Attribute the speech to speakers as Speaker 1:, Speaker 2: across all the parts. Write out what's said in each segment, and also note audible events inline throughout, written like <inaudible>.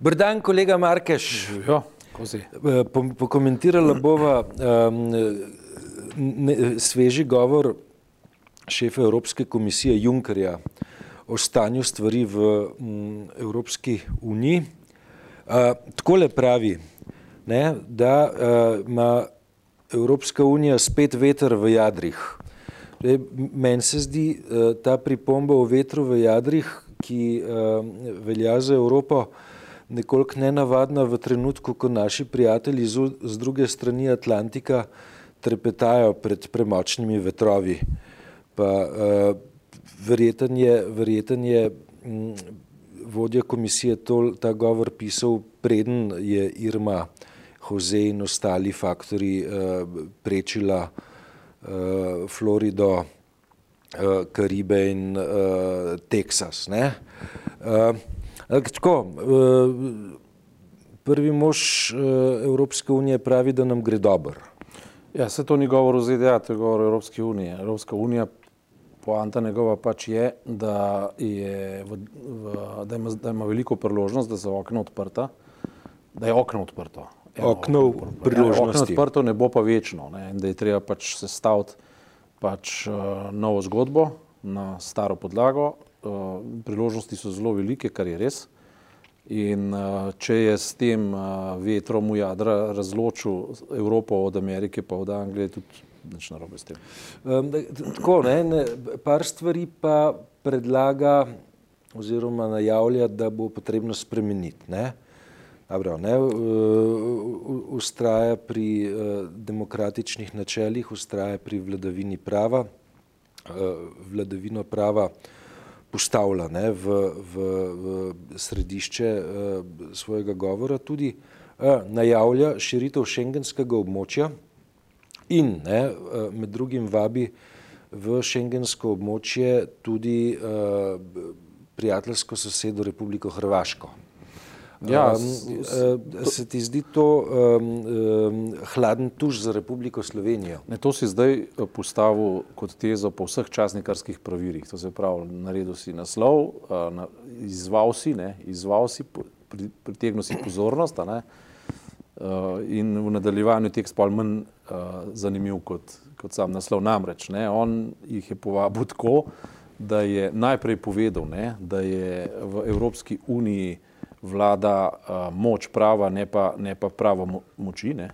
Speaker 1: Brdan, kolega Markeš.
Speaker 2: Ja, kozi.
Speaker 1: Pokomentirala bova um, ne, sveži govor šefa Evropske komisije Junkerja o stanju stvari v um, Evropski uniji. Uh, takole pravi, ne, da uh, ima Evropska unija spet veter v jadrih. Meni se zdi uh, ta pripomba o vetru v jadrih, ki uh, velja za Evropo, nekoliko nenavadna v trenutku, ko naši prijatelji z, z druge strani Atlantika trepetajo pred premočnimi vetrovi. Pa uh, verjeten je, verjeten je m, vodja komisije to, ta govor pisal, preden je Irma Jose in ostali faktori uh, prečila uh, Florido, uh, Karibe in uh, Teksas. Ne? Uh, Tako, prvi mož Evropske unije pravi, da nam gre dobro.
Speaker 2: Ja, se to ni govor o ZDA, to je govor o Evropski uniji. Evropska unija, poanta njegova pač je, da, je v, v, da, ima, da ima veliko priložnost, da so okna odprta, da je okno odprto.
Speaker 1: Eno, okno priložnosti.
Speaker 2: Ja, okno odprto ne bo pa večno, ne, da je treba pač sestaviti pač, uh, novo zgodbo na staro podlago, uh, priložnosti so zelo velike, kar je res. In uh, če je s tem uh, vetrom v jadra razločil Evropo od Amerike, pa od Anglije, tudi nič narobe s tem.
Speaker 1: Um, tako, ne, ne, par stvari pa predlaga oziroma najavlja, da bo potrebno spremeniti. Ne. Dobro, ne, ustraja pri demokratičnih načelih, ustraja pri vladavini prava, vladavino prava postavlja ne, v, v, v središče uh, svojega govora, tudi uh, najavlja širitev šengenskega območja in ne, uh, med drugim vabi v šengensko območje tudi uh, prijateljsko sosedo Republiko Hrvaško. Ja, um, se ti zdi to um, um, hladen tuš za Republiko Slovenijo?
Speaker 2: Ne, to si zdaj eh, postavil kot tezo po vseh časnikarskih pravilih. To se pravi, naredil si naslov, uh, na, izval si, ne, izval si, pri, pritegnil si pozornost ne, in v nadaljevanju tekst pa manj uh, zanimiv kot, kot sam naslov. Namreč, ne, on jih je povabil tako, da je najprej povedal, ne, da je v Evropski uniji vlada uh, moč prava, ne pa, ne pa pravo mo moči. Ne?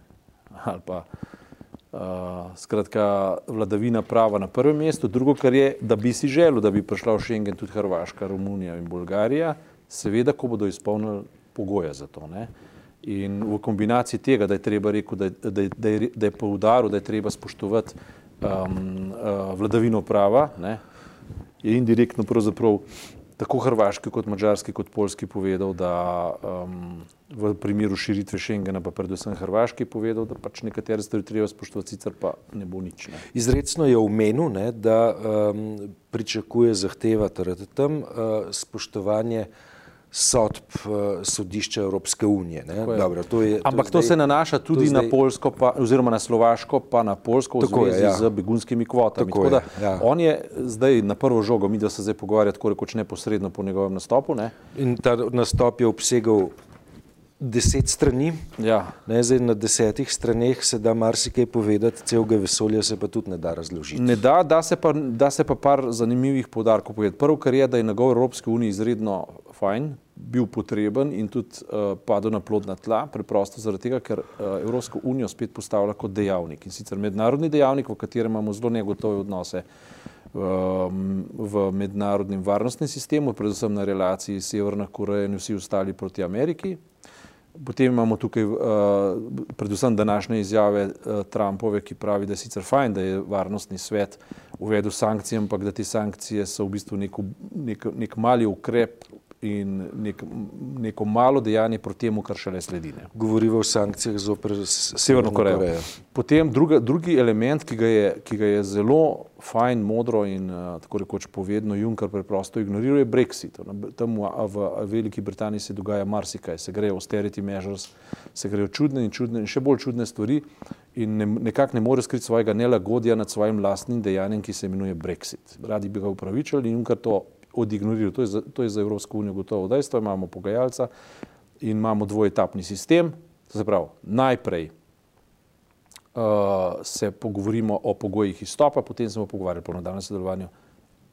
Speaker 2: Ali pa uh, skratka vladavina prava na prvem mestu. Drugo, kar je, da bi si želel, da bi prišla v Schengen tudi Hrvaška, Romunija in Bolgarija, seveda, ko bodo izpolnili pogoje za to. Ne? In v kombinaciji tega, da je treba rekel, da, da, da, je, da je poudaril, da je treba spoštovati um, uh, vladavino prava, ne? je indirektno pravzaprav tako hrvaški kot mačarski kot polski povedal, da um, v primeru širitve Schengena, pa predvsem hrvaški povedal, da pač nekatere stvari treba spoštovati, sicer pa ne bo nič. Ne.
Speaker 1: Izredno je omenil, da um, pričakuje zahteva torej tam uh, spoštovanje sodb uh, sodišča Evropske unije. Dobro,
Speaker 2: to je, to Ampak to zdaj, se nanaša tudi zdaj, na Polsko, pa, oziroma na Slovaško, pa na Polsko v zvezi je, ja. z begunskimi kvotami. Tako tako da, je, ja. On je zdaj na prvo žogo, mi da se zdaj pogovarjati tako rekoč neposredno po njegovem nastopu. Ne?
Speaker 1: In ta nastop je obsegal deset strani.
Speaker 2: Ja.
Speaker 1: Ne, zdaj, na desetih straneh se da marsikaj povedati, celega vesolja se pa tudi ne da razložiti.
Speaker 2: Ne da, da se pa, da se pa par zanimivih podarkov povedati. Prvo, kar je, da je nagovor Evropske unije izredno fajn, bil potreben in tudi uh, padel na plodna tla, preprosto zaradi tega, ker uh, Evropsko unijo spet postavlja kot dejavnik in sicer mednarodni dejavnik, v katerem imamo zelo negotove odnose um, v mednarodnem varnostnem sistemu, predvsem na relaciji Severna Koreja in vsi ostali proti Ameriki. Potem imamo tukaj uh, predvsem današnje izjave uh, Trumpove, ki pravi, da je sicer fajn, da je varnostni svet uvedel sankcije, ampak da te sankcije so v bistvu nek, nek, nek mali ukrep in nek, neko malo dejanje proti temu, kar šele sledi.
Speaker 1: Govorimo o sankcijah zoper
Speaker 2: Severno Korejo. Korejo. Potem druga, drugi element, ki ga, je, ki ga je zelo fajn, modro in uh, tako rekoč povedno Juncker preprosto ignoriral, je Brexit. Tam v, v Veliki Britaniji se dogaja marsikaj, se grejo austerity measures, se grejo čudne in čudne in še bolj čudne stvari in ne, nekako ne more skriti svojega nelagodja nad svojim lastnim dejanjem, ki se imenuje Brexit. Radi bi ga upravičili in Juncker to odignoriral. To je, za, to je za Evropsko unijo gotovo dejstvo, imamo pogajalca in imamo dvojetapni sistem. Se pravi, najprej uh, se pogovorimo o pogojih izstopa, potem se bomo pogovarjali po nadaljem sodelovanju,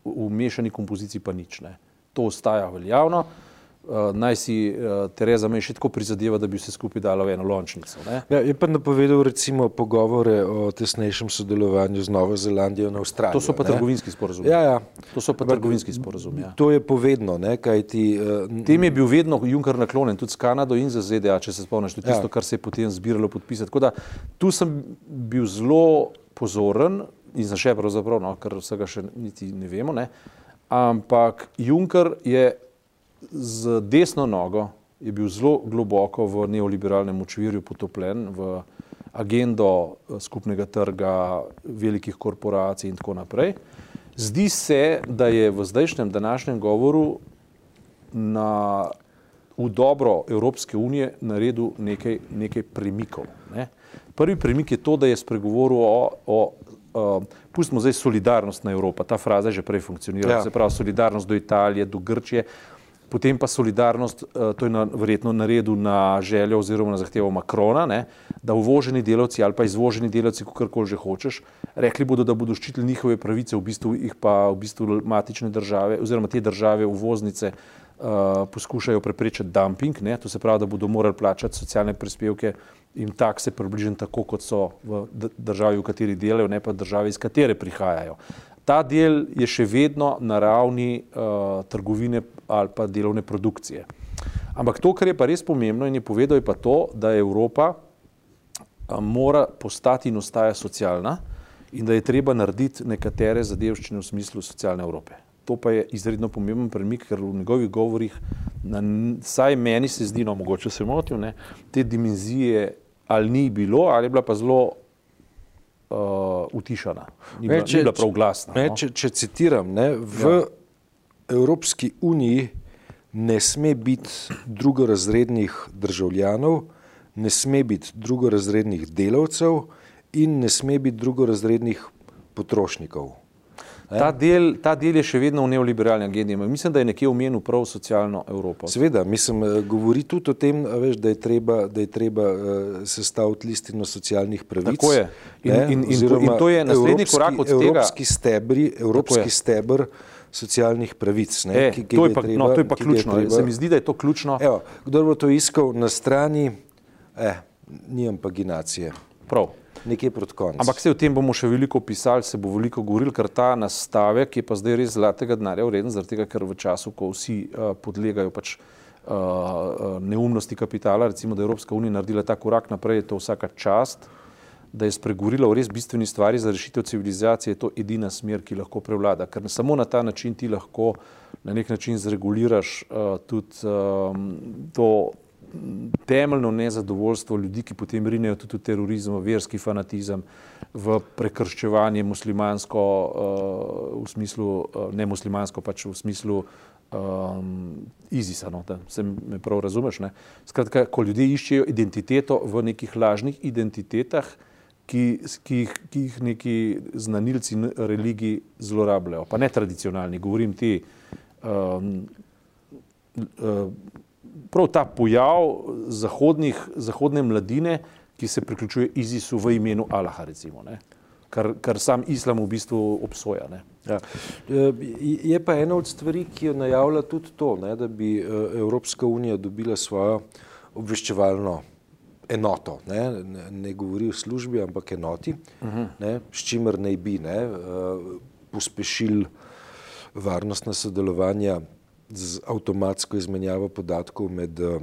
Speaker 2: v, v mešani kompoziciji pa nič ne. To ostaja veljavno. Uh, naj si uh, Tereza me še tako prizadeva, da bi vse skupaj dala v eno lončnico.
Speaker 1: Ja, je pa napovedal recimo pogovore o tesnejšem sodelovanju z Novo Zelandijo in Avstralijo.
Speaker 2: To so pa ne? trgovinski sporozumi.
Speaker 1: Ja, ja.
Speaker 2: To so pa trgovinski sporozumi. Ja.
Speaker 1: To je povedno, ne, kaj ti. Uh,
Speaker 2: Tem je bil vedno Juncker naklonjen, tudi s Kanado in za ZDA, če se spomniš, to je tisto, ja. kar se je potem zbiralo podpisati. Tako da tu sem bil zelo pozoren in za še pravzaprav, no, ker vsega še niti ne vemo, ne. ampak Juncker je z desno nogo je bil zelo globoko v neoliberalnem očvirju potopljen v agendo eh, skupnega trga, velikih korporacij in tako naprej. Zdi se, da je v zdajšnjem današnjem govoru na, v dobro Evropske unije naredil nekaj, nekaj premikov. Ne. Prvi premik je to, da je spregovoril o, o uh, pustimo zdaj solidarnost na Evropa, ta fraza je že prej funkcionirala, ja. se pravi solidarnost do Italije, do Grčije, potem pa solidarnost, eh, to je na, verjetno naredil na željo oziroma na zahtevo Makrona, ne, da uvoženi delavci ali pa izvoženi delavci, kakorkoli že hočeš, rekli bodo, da bodo ščitili njihove pravice, v bistvu jih pa v bistvu matične države oziroma te države uvoznice uh, poskušajo preprečiti dumping, ne, to se pravi, da bodo morali plačati socialne prispevke in takse približno tako, kot so v državi, v kateri delajo, ne pa državi, iz katere prihajajo. Ta del je še vedno na ravni uh, trgovine ali pa delovne produkcije. Ampak to, kar je pa res pomembno in je povedal, je pa to, da Evropa mora postati in ostaja socialna in da je treba narediti nekatere zadevščine v smislu socialne Evrope. To pa je izredno pomemben premik, ker v njegovih govorih, na, saj meni se zdi, no mogoče se motim, ne, te dimenzije ali ni bilo, ali je bila pa zelo uh, utišana, ni bila, če, ni bila prav glasna.
Speaker 1: Ne, no? če, če citiram, ne, v ja. Evropski uniji ne sme biti drugorazrednih državljanov, ne sme biti drugorazrednih delavcev in ne sme biti drugorazrednih potrošnikov.
Speaker 2: Ta del, ta del je še vedno v neoliberalni agendi. Mislim, da je nekje omenil prav socialno Evropo.
Speaker 1: Seveda, mislim, eh, govori tudi o tem, veš, da je treba, da je treba uh, sestaviti listino socialnih pravic.
Speaker 2: Tako je. In, in, in, in, in to je naslednji evropski, korak od
Speaker 1: tega. Evropski stebri, evropski stebr socialnih pravic. Ne,
Speaker 2: e, ki, ki to, je pa, treba, no, to je pa ključno. Treba, Se mi zdi, da je to ključno.
Speaker 1: Evo, kdo bo to iskal na strani, eh, nimam paginacije.
Speaker 2: Prav
Speaker 1: nekje proti koncu.
Speaker 2: Ampak se o tem bomo še veliko pisali, se bo veliko govorili, ker ta nastavek je pa zdaj res zlatega denarja vreden, zaradi tega, ker v času, ko vsi uh, podlegajo pač uh, neumnosti kapitala, recimo, da je Evropska unija naredila ta korak naprej, je to vsaka čast, da je spregovorila o res bistveni stvari za rešitev civilizacije, je to edina smer, ki lahko prevlada, ker samo na ta način ti lahko na nek način zreguliraš uh, tudi um, to temeljno nezadovoljstvo ljudi, ki potem rinejo tudi v terorizem, v verski fanatizem, v prekrščevanje muslimansko, uh, v smislu, uh, ne muslimansko, pač v smislu um, ISIS-a, no, da se me prav razumeš. Ne? Skratka, ko ljudje iščejo identiteto v nekih lažnih identitetah, ki, ki, jih, ki jih neki znanilci religij zlorabljajo, pa ne tradicionalni, govorim ti. Um, uh, prav ta pojav zahodnih, zahodne mladine, ki se priključuje ISIS-u v imenu Allaha, recimo, kar, kar sam islam v bistvu obsoja. Ja.
Speaker 1: E, je pa ena od stvari, ki jo najavlja tudi to, ne, da bi e, Evropska unija dobila svojo obveščevalno enoto. Ne, ne, ne govori o službi, ampak enoti, uh -huh. ne, s čimer naj bi ne, e, pospešili varnostna sodelovanja z avtomatsko izmenjavo podatkov med uh,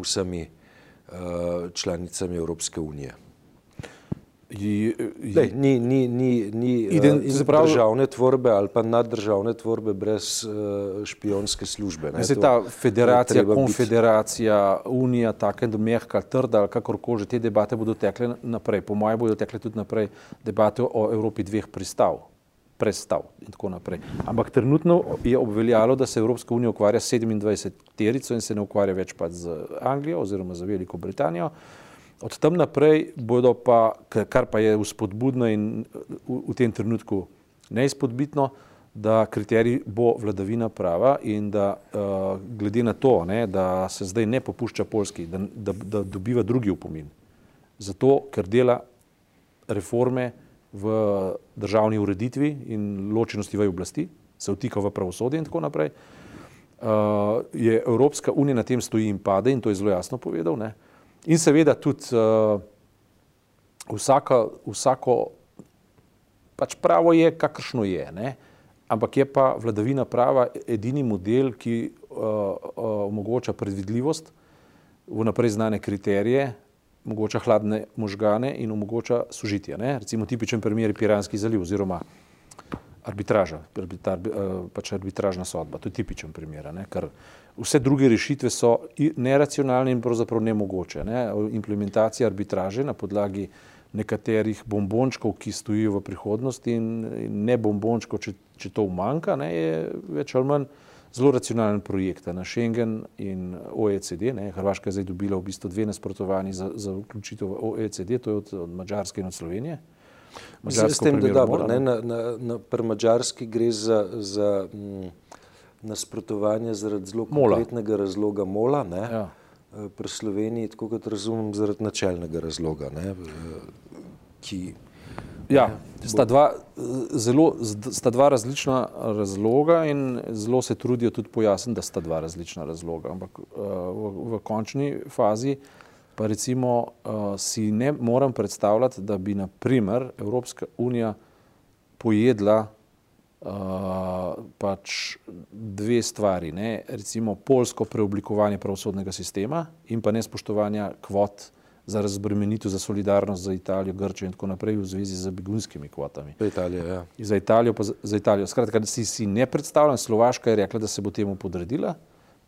Speaker 1: vsemi uh, članicami Evropske unije. Lej, ni ni, ni, ni uh, državne tvorbe ali pa naddržavne tvorbe brez uh, špijonske službe.
Speaker 2: Ne, to, ta federacija, konfederacija, biti. unija, tako da mehka, trda ali kakorkoli, te debate bodo tekle naprej. Po mojem bodo tekle tudi naprej debate o Evropi dveh pristav prestav in tako naprej. Ampak trenutno je obveljalo, da se Evropska unija ukvarja s 27 terico in se ne ukvarja več pa z Anglijo oziroma z Veliko Britanijo. Od tam naprej bodo pa, kar pa je vzpodbudno in v, v tem trenutku neizpodbitno, da kriterij bo vladavina prava in da uh, glede na to, ne, da se zdaj ne popušča Polski, da, da, da dobiva drugi upomin. Zato, ker dela reforme v državni ureditvi in ločenosti v oblasti, se vtika v pravosodje in tako naprej, uh, je Evropska unija na tem stoji in pade in to je zelo jasno povedal. Ne. In seveda tudi uh, vsaka, vsako, pač pravo je, kakršno je. Ne ampak je pa vladavina prava edini model, ki uh, uh, omogoča predvidljivost, vnaprej znane kriterije, omogoča hladne možgane in omogoča sožitje. Ne? Recimo tipičen primer je Piranski zaliv oziroma arbitraža, arbitrar, uh, pač arbitražna sodba. To je tipičen primer, ne? ker vse druge rešitve so neracionalne in pravzaprav nemogoče. Ne? Implementacija arbitraže na podlagi nekaterih bombončkov, ki stojijo v prihodnosti in ne bombončkov, če, če to umanka, ne, je več ali manj zelo racionalen projekt na Schengen in OECD. Ne. Hrvaška je zdaj dobila v bistvu dve nasprotovanji za, za vključitev v OECD, to je od, od Mačarske in od Slovenije.
Speaker 1: S tem, da dobro, ne, na, na, na, pri Mačarski gre za, za m, nasprotovanje zaradi zelo konkretnega razloga mola. Ne. Ja. Eh, pri Sloveniji, tako kot razumem, zaradi načelnega razloga. Ne, eh, ki,
Speaker 2: ja, sta, dva, eh, zelo, sta dva različna razloga in zelo se trudijo tudi pojasniti, da sta dva različna razloga. Ampak v, v končni fazi pa recimo si ne morem predstavljati, da bi naprimer Evropska unija pojedla Uh, pač dve stvari, ne? recimo polsko preoblikovanje pravosodnega sistema in pa nespoštovanja kvot za razbremenitev, za solidarnost za Italijo, Grčijo in tako naprej v zvezi z begunskimi kvotami.
Speaker 1: Za Italijo, ja.
Speaker 2: Za Italijo, pa za, za Italijo. Skratka, si, si ne predstavljam, Slovaška je rekla, da se bo temu podredila,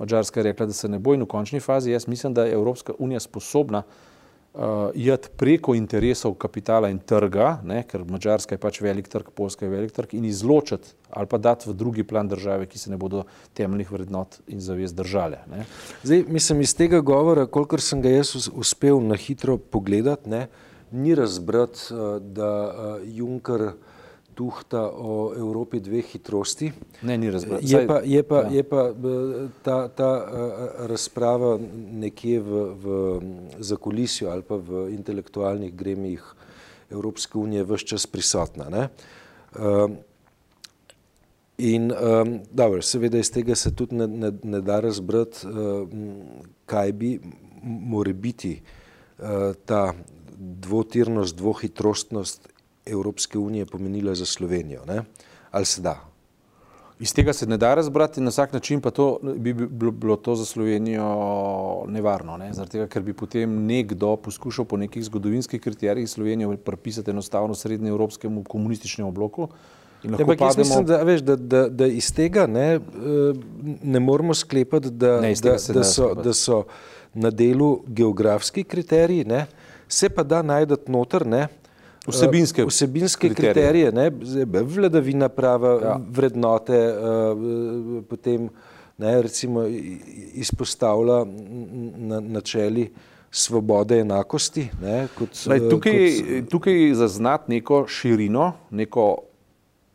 Speaker 2: Mačarska je rekla, da se ne bo in v končni fazi jaz mislim, da je Evropska unija sposobna uh, uh, iti preko interesov kapitala in trga, ne, ker Mačarska je pač velik trg, Poljska je velik trg, in izločiti ali pa dati v drugi plan države, ki se ne bodo temeljnih vrednot in zavez držale. Ne.
Speaker 1: Zdaj, mislim, iz tega govora, kolikor sem ga jaz uspel na hitro pogledati, ne, ni razbrati, uh, da uh, Juncker tuhta o Evropi dveh hitrosti.
Speaker 2: Ne, ni razbrati.
Speaker 1: Je pa, je pa, ja. je pa ta, ta razprava nekje v, v zakulisju ali pa v intelektualnih gremijih Evropske unije vse čas prisotna. Ne? In um, dobro, seveda iz tega se tudi ne, ne, ne da razbrati, um, kaj bi more biti uh, ta dvotirnost, dvohitrostnost Evropske unije pomenila za Slovenijo. Ne? Ali se da?
Speaker 2: Iz tega se ne da razbrati, na vsak način pa to, bi bilo to za Slovenijo nevarno, ne? tega, ker bi potem nekdo poskušal po nekih zgodovinskih kriterijih Slovenijo pripisati enostavno srednjeevropskemu komunističnemu bloku.
Speaker 1: Ampak pademo... jaz mislim, da, veš, da, da, da iz tega ne, eh, ne moramo sklepati, da, ne, da, da, so, da so na delu geografski kriteriji, ne? se pa da najdete noter, ne?
Speaker 2: Vsebinske,
Speaker 1: vsebinske kriterije, kriterije ne, vladavina prava, ja. vrednote, uh, potem ne, recimo izpostavlja na načeli svobode enakosti. Ne, kot,
Speaker 2: Lej, tukaj, kot... tukaj zaznati neko širino, neko,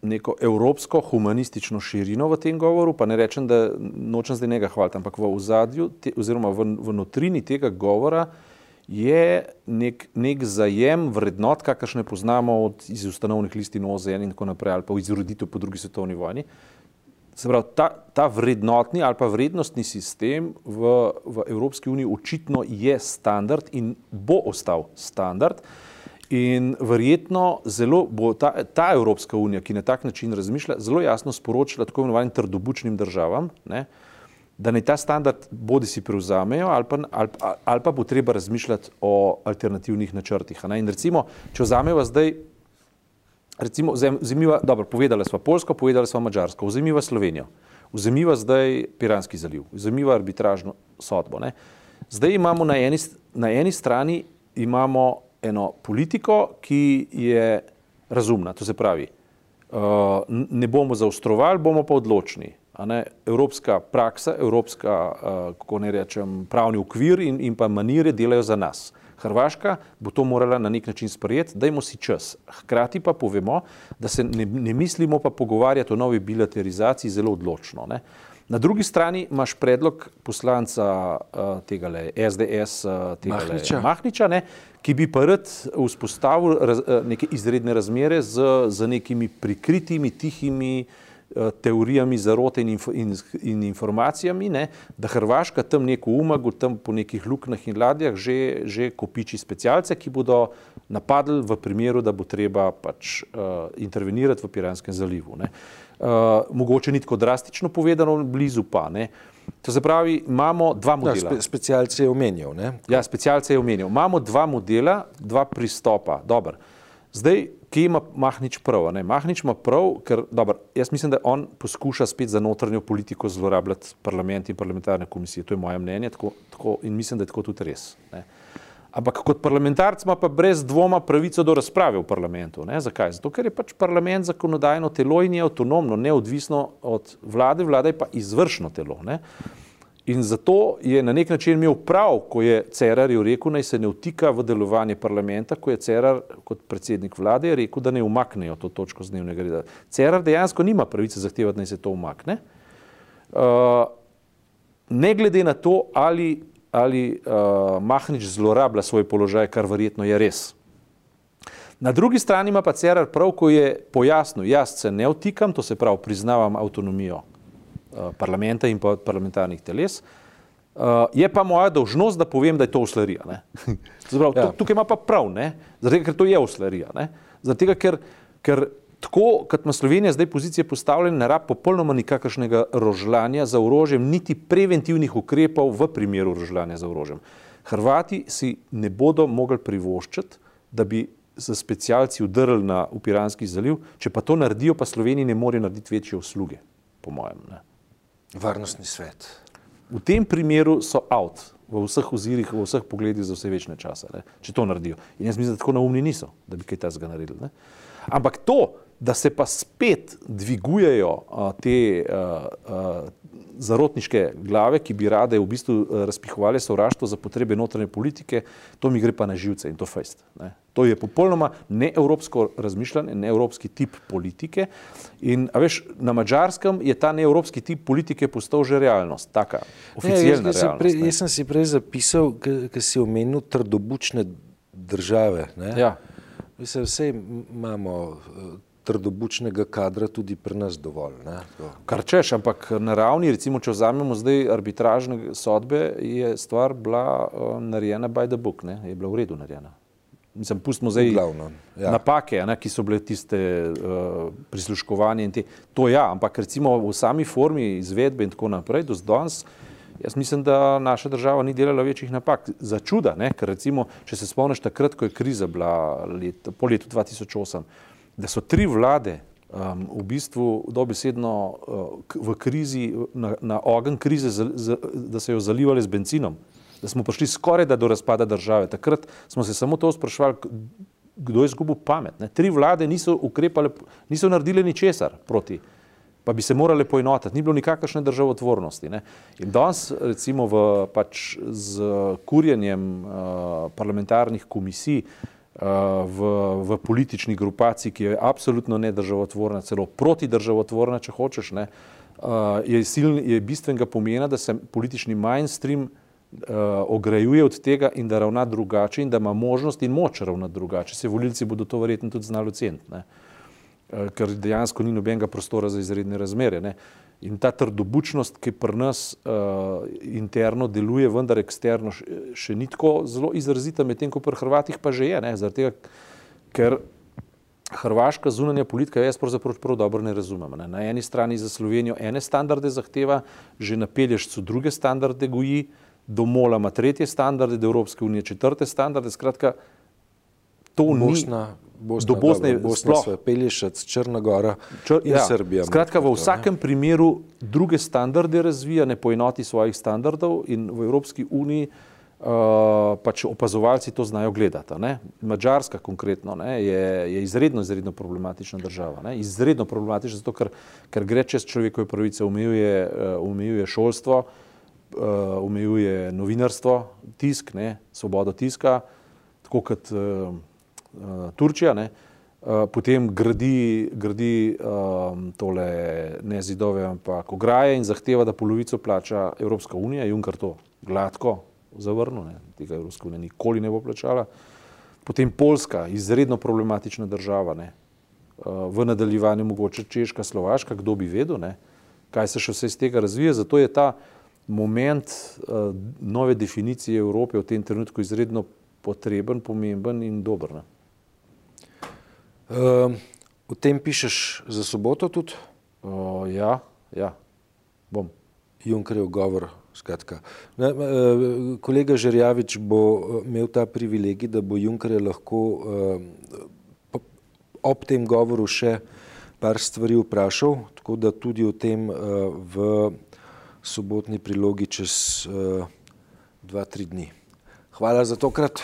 Speaker 2: neko evropsko humanistično širino v tem govoru, pa ne rečem, da nočem zdaj njega hvaliti, ampak v ozadju te, oziroma v, v notrini tega govora je nek, nek zajem vrednot, kakršne poznamo od, iz ustanovnih listin OZN in tako naprej, ali pa iz roditev po drugi svetovni vojni. Se pravi, ta, ta vrednotni ali pa vrednostni sistem v, v Evropski uniji očitno je standard in bo ostal standard. In verjetno zelo bo ta, ta Evropska unija, ki na tak način razmišlja, zelo jasno sporočila tako imenovanim trdobučnim državam, ne, uh, da naj ta standard bodi si prevzamejo ali pa, ali, ali pa bo treba razmišljati o alternativnih načrtih. In recimo, če vzamemo zdaj, recimo, vzemiva, dobro, povedali smo Polsko, povedali smo Mačarsko, vzemiva Slovenijo, vzemiva zdaj Piranski zaliv, vzemiva arbitražno sodbo. Ne. Zdaj imamo na eni, na eni strani imamo eno politiko, ki je razumna, to se pravi, uh, ne bomo zaostrovali, bomo pa odločni ne, evropska praksa, evropska, uh, kako ne rečem, pravni okvir in, in pa manire delajo za nas. Hrvaška bo to morala na nek način sprejeti, dajmo si čas. Hkrati pa povemo, da se ne, ne mislimo pa pogovarjati o novi bilaterizaciji zelo odločno. Ne. Na drugi strani imaš predlog poslanca uh, tega le SDS, uh, tega
Speaker 1: Mahniča.
Speaker 2: Mahniča ne, ki bi pa rad vzpostavil raz, neke izredne razmere z, z nekimi prikritimi, tihimi uh, teorijami zarote in, info, in, in informacijami, ne, da Hrvaška tam neko umagu, tam po nekih luknah in ladjah že, že kopiči specialce, ki bodo napadli v primeru, da bo treba pač uh, intervenirati v Piranskem zalivu. Ne. Uh, mogoče ni tako drastično povedano, blizu pa. Ne. To se pravi, imamo dva modela.
Speaker 1: Ja, spe, specialce je omenjal. Ne?
Speaker 2: Ja, specialce je omenil. Imamo dva modela, dva pristopa. Dobar. Zdaj, kje ima Mahnič prav? Ne? Mahnič ima prav, ker dober, jaz mislim, da on poskuša spet za notranjo politiko zlorabljati parlament in parlamentarne komisije. To je moje mnenje tako, tako, in mislim, da je tako tudi res. Ne? Ampak kot parlamentarc ima pa brez dvoma pravico do razprave v parlamentu. Ne? Zakaj? Zato, ker je pač parlament zakonodajno telo in je avtonomno, neodvisno od vlade, vlada je pa izvršno telo. Ne? In zato je na nek način imel prav, ko je Cerar je rekel, naj se ne vtika v delovanje parlamenta, ko je Cerar kot predsednik vlade rekel, da ne umaknejo to točko z dnevnega reda. Cerar dejansko nima pravice zahtevati, naj se to umakne. Uh, ne glede na to, ali ali uh, Mahnič zlorablja svoj položaj, kar verjetno je res. Na drugi strani ima pa Cerar prav, ko je pojasnil, jaz se ne vtikam, to se pravi, priznavam avtonomijo parlamenta in pa parlamentarnih teles, uh, je pa moja dolžnost, da povem, da je to uslarija. Zaprav, <laughs> ja. Tukaj ima pa prav, ne? zato ker to je uslarija. Zato ker, ker tako, kot ima Slovenija zdaj pozicije postavljene, ne rab popolnoma nikakršnega rožljanja za orožjem, niti preventivnih ukrepov v primeru rožljanja za orožjem. Hrvati si ne bodo mogli privoščiti, da bi za specialci udrli na Upiranski zaliv, če pa to naredijo, pa Sloveniji ne more narediti večje usluge, po mojem. Ne.
Speaker 1: Varnostni svet.
Speaker 2: V tem primeru so out, v vseh ozirih, v vseh pogledih za vse večne čase, ne, če to naredijo. In jaz mislim, da tako naumni niso, da bi kaj tazga naredili. Ne. Ampak to, da se pa spet dvigujejo uh, te uh, uh, zarotniške glave, ki bi rade v bistvu razpihovali sovraštvo za potrebe notranje politike, to mi gre pa na živce in to fejst. Ne. To je popolnoma neevropsko razmišljanje, neevropski tip politike. In veš, na mačarskem je ta neevropski tip politike postal že realnost, taka oficialna
Speaker 1: ne, jaz,
Speaker 2: realnost.
Speaker 1: Pre, jaz sem si prej zapisal, ker si omenil trdobučne države. Ne.
Speaker 2: Ja.
Speaker 1: Mislim, vse imamo trdobučnega kadra tudi pri nas dovolj. Ne?
Speaker 2: Kar češ, ampak na ravni, recimo, če vzamemo zdaj arbitražne sodbe, je stvar bila uh, narejena by the book, ne? je bila v redu narejena. Mislim, pustimo zdaj
Speaker 1: Glavno, ja.
Speaker 2: napake, ne, ki so bile tiste uh, prisluškovanje in te. To ja, ampak recimo v sami formi izvedbe in tako naprej, do danes, jaz mislim, da naša država ni delala večjih napak. Za čuda, ne, ker recimo, če se spomniš takrat, ko je kriza bila let, po letu 2008, da so tri vlade um, v bistvu dobesedno uh, v krizi, na, na ogen krize, za, za, da so jo zalivali z benzinom, da smo prišli skoraj do razpada države. Takrat smo se samo to sprašvali, kdo je izgubil pamet. Ne? Tri vlade niso ukrepale, niso naredile ničesar proti. Pa bi se morali poenotiti, ni bilo nikakršne državotvornosti. Ne? In danes, recimo, v, pač z kurjenjem uh, parlamentarnih komisij, uh, v, v politični grupaciji, ki je absolutno nedržavotvorna, celo protidržavotvorna, če hočeš, ne, je, siln, je bistvenega pomena, da se politični mainstream ograjuje od tega in da ravna drugače in da ima možnost in moč ravnati drugače. Se volilci bodo to verjetno tudi znali oceniti, ker dejansko ni nobenega prostora za izredne razmere. Ne. In ta trdobučnost, ki pri nas uh, interno deluje, vendar eksterno še, še ni tako zelo izrazita, medtem ko pri Hrvatih pa že je. Tega, ker hrvaška zunanja politika, jaz pravzaprav prav dobro ne razumem. Ne? Na eni strani za Slovenijo ene standarde zahteva, že na Pelješcu druge standarde goji, do Mola ima tretje standarde, do Evropske unije četrte standarde. Skratka, to
Speaker 1: Bosna,
Speaker 2: ni.
Speaker 1: Bosna,
Speaker 2: do Bosne,
Speaker 1: Bosna sploh, Pelješac, Črnagora Čr, in ja, Srbija.
Speaker 2: Skratka, v vsakem primeru druge standarde razvija, ne poenoti svojih standardov in v Evropski uniji uh, pač opazovalci to znajo gledati. Ne? Mačarska konkretno ne, je, je izredno, izredno problematična država. Ne? Izredno problematična zato, ker, ker gre čez človekove pravice, omejuje, uh, omejuje šolstvo, uh, omejuje novinarstvo, tisk, ne, svobodo tiska, tako kot uh, uh, Turčija, ne, uh, potem gradi, gradi um, tole ne zidove, ampak ograje in zahteva, da polovico plača Evropska unija, Junker to gladko zavrnil, ne, tega Evropska unija nikoli ne bo plačala. Potem Poljska, izredno problematična država, ne, uh, v nadaljevanju mogoče Češka, Slovaška, kdo bi vedel, ne, kaj se še vse iz tega razvija. Zato je ta moment uh, nove definicije Evrope v tem trenutku izredno potreben, pomemben in dober. Ne.
Speaker 1: Uh, o tem pišeš za soboto tudi?
Speaker 2: Uh, ja, ja, bom.
Speaker 1: Junkerjev govor. Skratka. Ne, uh, kolega Žerjavič bo imel ta privilegij, da bo Junkerje lahko uh, ob tem govoru še par stvari vprašal, tako da tudi o tem uh, v sobotni prilogi čez uh, dva, tri dni. Hvala za tokrat.